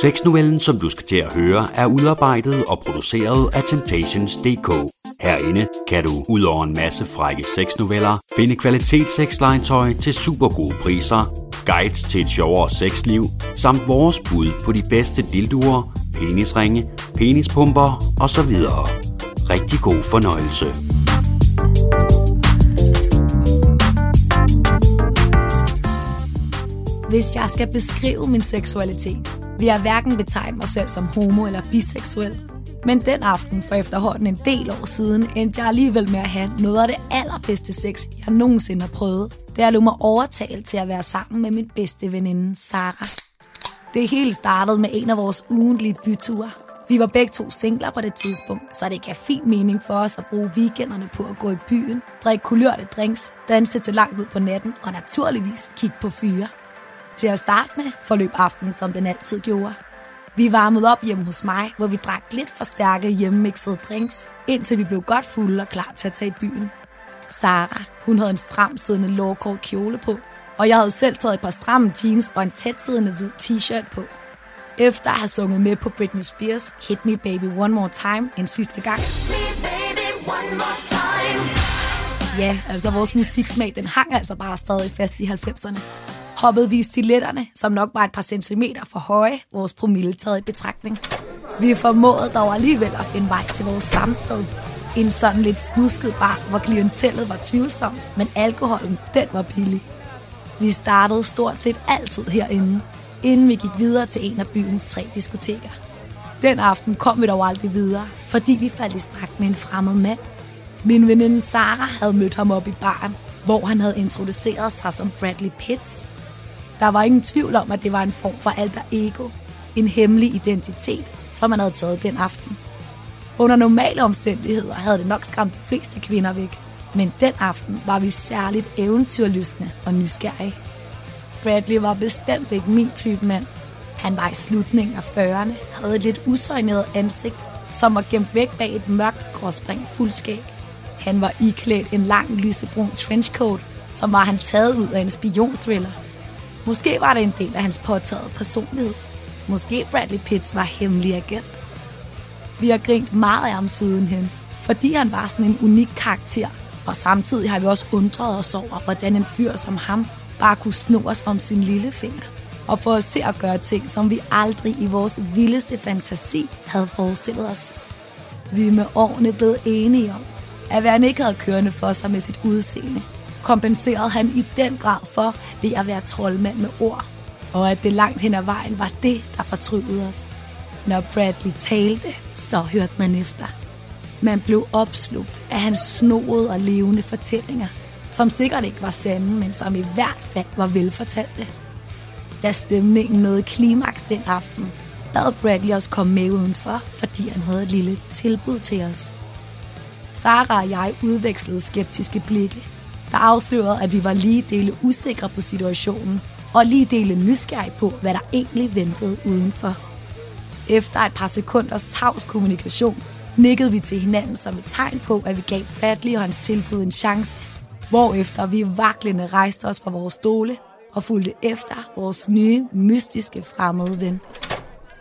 Sexnovellen, som du skal til at høre, er udarbejdet og produceret af Temptations.dk. Herinde kan du, ud over en masse frække sexnoveller, finde kvalitetssexlegetøj til super gode priser, guides til et sjovere sexliv, samt vores bud på de bedste dildoer, penisringe, penispumper osv. Rigtig god fornøjelse. Hvis jeg skal beskrive min seksualitet, vil jeg hverken betegne mig selv som homo eller biseksuel. Men den aften for efterhånden en del år siden, endte jeg alligevel med at have noget af det allerbedste sex, jeg nogensinde har prøvet. Det er lå mig overtale til at være sammen med min bedste veninde, Sara. Det hele startede med en af vores ugentlige byture. Vi var begge to singler på det tidspunkt, så det gav fin mening for os at bruge weekenderne på at gå i byen, drikke kulørte drinks, danse til langt ud på natten og naturligvis kigge på fyre. Til at starte med forløb aftenen, som den altid gjorde. Vi varmede op hjemme hos mig, hvor vi drak lidt for stærke hjemmemixede drinks, indtil vi blev godt fulde og klar til at tage i byen. Sara, hun havde en stram siddende lårkort kjole på, og jeg havde selv taget et par stramme jeans og en tætsiddende hvid t-shirt på. Efter at have sunget med på Britney Spears Hit Me Baby One More Time en sidste gang. Ja, altså vores musiksmag, den hang altså bare stadig fast i 90'erne hoppede vi i stiletterne, som nok var et par centimeter for høje, vores promille taget i betragtning. Vi formåede dog alligevel at finde vej til vores stamsted. En sådan lidt snusket bar, hvor klientellet var tvivlsomt, men alkoholen, den var billig. Vi startede stort set altid herinde, inden vi gik videre til en af byens tre diskoteker. Den aften kom vi dog aldrig videre, fordi vi faldt i snak med en fremmed mand. Min veninde Sara havde mødt ham op i baren, hvor han havde introduceret sig som Bradley Pitts, der var ingen tvivl om, at det var en form for alter ego. En hemmelig identitet, som han havde taget den aften. Under normale omstændigheder havde det nok skræmt de fleste kvinder væk. Men den aften var vi særligt eventyrlystne og nysgerrige. Bradley var bestemt ikke min type mand. Han var i slutningen af 40'erne, havde et lidt usøjnet ansigt, som var gemt væk bag et mørkt gråspring fuldskæg. Han var iklædt en lang lysebrun trenchcoat, som var han taget ud af en spionthriller. Måske var det en del af hans påtaget personlighed. Måske Bradley Pitts var hemmelig agent. Vi har grint meget af ham sidenhen, fordi han var sådan en unik karakter, og samtidig har vi også undret os over, hvordan en fyr som ham bare kunne sno os om sin lille finger og få os til at gøre ting, som vi aldrig i vores vildeste fantasi havde forestillet os. Vi er med årene blevet enige om, at hvad han ikke havde kørende for sig med sit udseende, kompenserede han i den grad for ved at være troldmand med ord, og at det langt hen ad vejen var det, der fortryllede os. Når Bradley talte, så hørte man efter. Man blev opslugt af hans snoede og levende fortællinger, som sikkert ikke var sande, men som i hvert fald var velfortalte. Da stemningen nåede klimaks den aften, bad Bradley os komme med udenfor, fordi han havde et lille tilbud til os. Sara og jeg udvekslede skeptiske blikke, der afslørede, at vi var lige dele usikre på situationen, og lige dele nysgerrige på, hvad der egentlig ventede udenfor. Efter et par sekunders tavs kommunikation, nikkede vi til hinanden som et tegn på, at vi gav Bradley og hans tilbud en chance, hvorefter vi vaklende rejste os fra vores stole og fulgte efter vores nye, mystiske fremmede ven.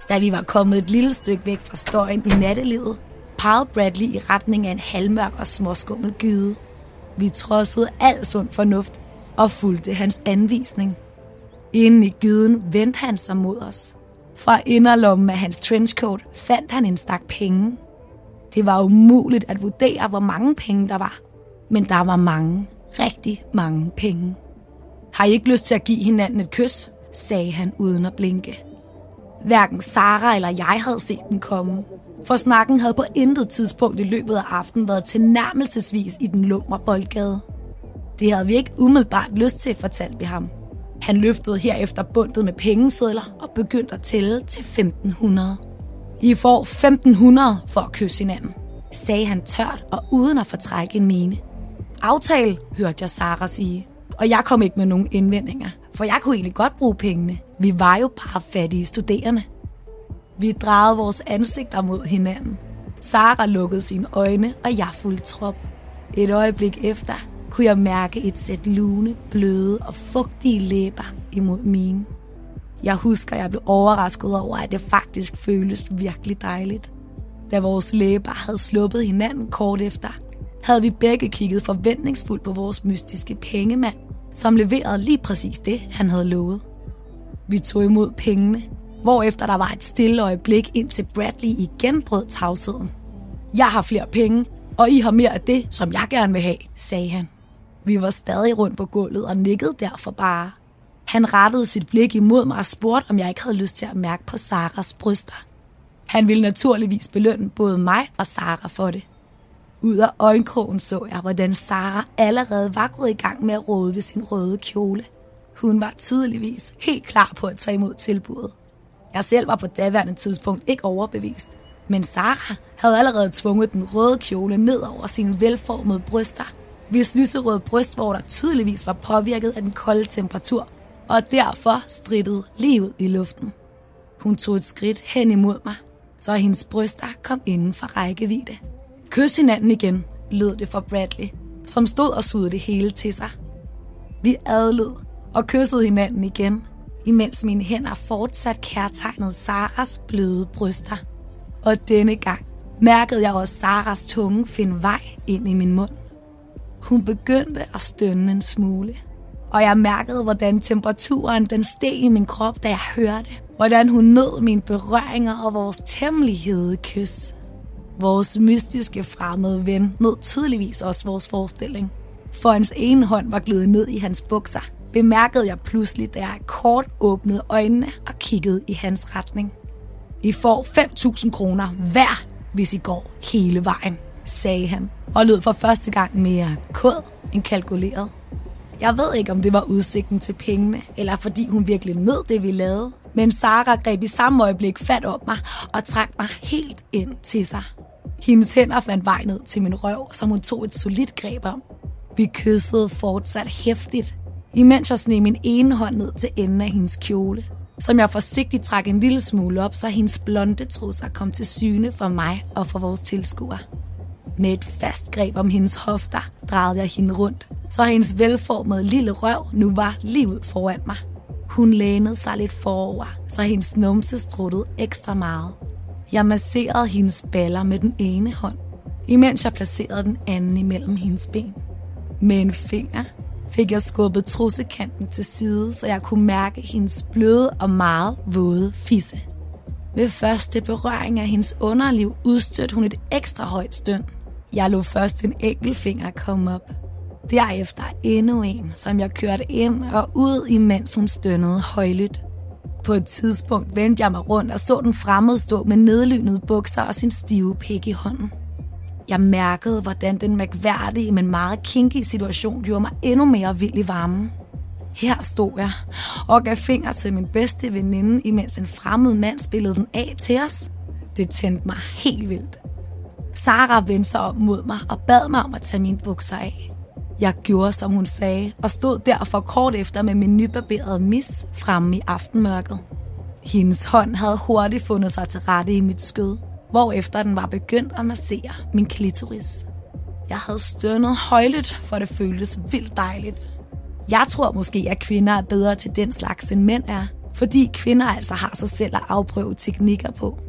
Da vi var kommet et lille stykke væk fra støjen i nattelivet, pegede Bradley i retning af en halvmørk og småskummel gyde. Vi trodsede al sund fornuft og fulgte hans anvisning. Inden i gyden vendte han sig mod os. Fra inderlommen af hans trenchcoat fandt han en stak penge. Det var umuligt at vurdere, hvor mange penge der var. Men der var mange, rigtig mange penge. Har I ikke lyst til at give hinanden et kys? sagde han uden at blinke. Hverken Sara eller jeg havde set den komme, for snakken havde på intet tidspunkt i løbet af aftenen været tilnærmelsesvis i den lumre boldgade. Det havde vi ikke umiddelbart lyst til, fortalte vi ham. Han løftede herefter bundet med pengesedler og begyndte at tælle til 1500. I får 1500 for at kysse hinanden, sagde han tørt og uden at fortrække en mine. Aftale, hørte jeg Sara sige. Og jeg kom ikke med nogen indvendinger, for jeg kunne egentlig godt bruge pengene. Vi var jo bare fattige studerende. Vi drejede vores ansigter mod hinanden. Sara lukkede sine øjne, og jeg fulgte trop. Et øjeblik efter kunne jeg mærke et sæt lune, bløde og fugtige læber imod mine. Jeg husker, jeg blev overrasket over, at det faktisk føles virkelig dejligt. Da vores læber havde sluppet hinanden kort efter, havde vi begge kigget forventningsfuldt på vores mystiske pengemand, som leverede lige præcis det, han havde lovet. Vi tog imod pengene, hvorefter der var et stille øjeblik, indtil Bradley igen brød tavsheden. Jeg har flere penge, og I har mere af det, som jeg gerne vil have, sagde han. Vi var stadig rundt på gulvet og nikkede derfor bare. Han rettede sit blik imod mig og spurgte, om jeg ikke havde lyst til at mærke på Saras bryster. Han ville naturligvis belønne både mig og Sara for det. Ud af øjenkrogen så jeg, hvordan Sara allerede var gået i gang med at råde ved sin røde kjole. Hun var tydeligvis helt klar på at tage imod tilbuddet. Jeg selv var på daværende tidspunkt ikke overbevist. Men Sara havde allerede tvunget den røde kjole ned over sine velformede bryster, hvis lyserøde brystvorter tydeligvis var påvirket af den kolde temperatur, og derfor strittede livet i luften. Hun tog et skridt hen imod mig, så hendes bryster kom inden for rækkevidde. Kys hinanden igen, lød det for Bradley, som stod og sugede det hele til sig. Vi adlød og kyssede hinanden igen, imens mine hænder fortsat kærtegnede Saras bløde bryster. Og denne gang mærkede jeg også Saras tunge finde vej ind i min mund. Hun begyndte at stønne en smule, og jeg mærkede, hvordan temperaturen den steg i min krop, da jeg hørte, hvordan hun nød mine berøringer og vores temmelig kys. Vores mystiske fremmede ven nød tydeligvis også vores forestilling. For hans ene hånd var glidet ned i hans bukser, bemærkede jeg pludselig, da jeg kort åbnede øjnene og kiggede i hans retning. I får 5.000 kroner hver, hvis I går hele vejen, sagde han, og lød for første gang mere kod end kalkuleret. Jeg ved ikke, om det var udsigten til pengene, eller fordi hun virkelig nød det, vi lavede. Men Sara greb i samme øjeblik fat op mig og trak mig helt ind til sig. Hendes hænder fandt vej ned til min røv, som hun tog et solidt greb om. Vi kyssede fortsat hæftigt, imens jeg sneg min ene hånd ned til enden af hendes kjole, som jeg forsigtigt trak en lille smule op, så hendes blonde trusser kom til syne for mig og for vores tilskuere. Med et fast greb om hendes hofter drejede jeg hende rundt, så hendes velformede lille røv nu var lige ud foran mig. Hun lænede sig lidt forover, så hendes numse struttede ekstra meget. Jeg masserede hendes baller med den ene hånd, imens jeg placerede den anden imellem hendes ben. Med en finger fik jeg skubbet trussekanten til side, så jeg kunne mærke hendes bløde og meget våde fisse. Ved første berøring af hendes underliv udstødte hun et ekstra højt støn. Jeg lå først en enkelt finger komme op. Derefter endnu en, som jeg kørte ind og ud, imens hun stønnede højlydt. På et tidspunkt vendte jeg mig rundt og så den fremmede stå med nedlynede bukser og sin stive pik i hånden. Jeg mærkede, hvordan den mærkværdige, men meget kinky situation gjorde mig endnu mere vild i varmen. Her stod jeg og gav finger til min bedste veninde, imens en fremmed mand spillede den af til os. Det tændte mig helt vildt. Sara vendte sig op mod mig og bad mig om at tage mine bukser af. Jeg gjorde, som hun sagde, og stod derfor kort efter med min nybarberede mis fremme i aftenmørket. Hendes hånd havde hurtigt fundet sig til rette i mit skød, efter den var begyndt at massere min klitoris. Jeg havde stønnet højlydt, for det føltes vildt dejligt. Jeg tror måske, at kvinder er bedre til den slags, end mænd er, fordi kvinder altså har sig selv at afprøve teknikker på.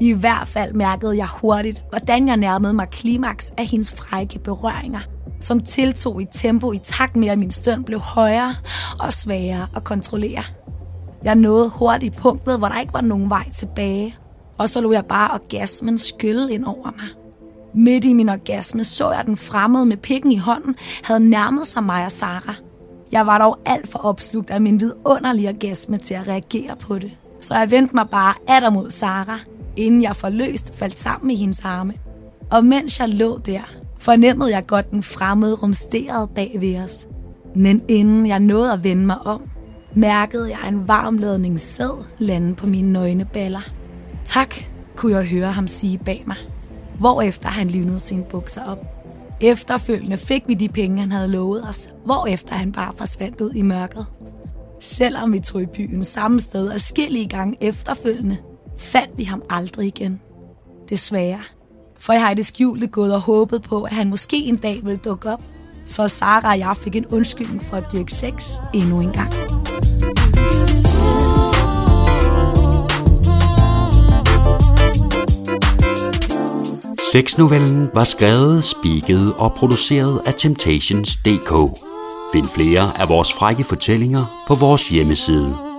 I hvert fald mærkede jeg hurtigt, hvordan jeg nærmede mig klimaks af hendes frække berøringer, som tiltog i tempo i takt med, at min støn blev højere og sværere at kontrollere. Jeg nåede hurtigt punktet, hvor der ikke var nogen vej tilbage, og så lå jeg bare orgasmen skylle ind over mig. Midt i min orgasme så jeg den fremmede med pikken i hånden havde nærmet sig mig og Sara. Jeg var dog alt for opslugt af min vidunderlige orgasme til at reagere på det. Så jeg vendte mig bare atter mod Sara, inden jeg forløst faldt sammen i hendes arme. Og mens jeg lå der, fornemmede jeg godt den fremmede rumsterede bag ved os. Men inden jeg nåede at vende mig om, mærkede jeg en varm ladning sæd lande på mine nøgne baller. Tak, kunne jeg høre ham sige bag mig, hvorefter han lynede sine bukser op. Efterfølgende fik vi de penge, han havde lovet os, hvorefter han bare forsvandt ud i mørket. Selvom vi tog i byen samme sted og skillige gange efterfølgende, fandt vi ham aldrig igen. Desværre. For jeg har i det skjulte gået og håbet på, at han måske en dag ville dukke op, så Sara og jeg fik en undskyldning for at dyrke sex endnu en gang. Sexnovellen var skrevet, spiket og produceret af Temptations.dk. Find flere af vores frække fortællinger på vores hjemmeside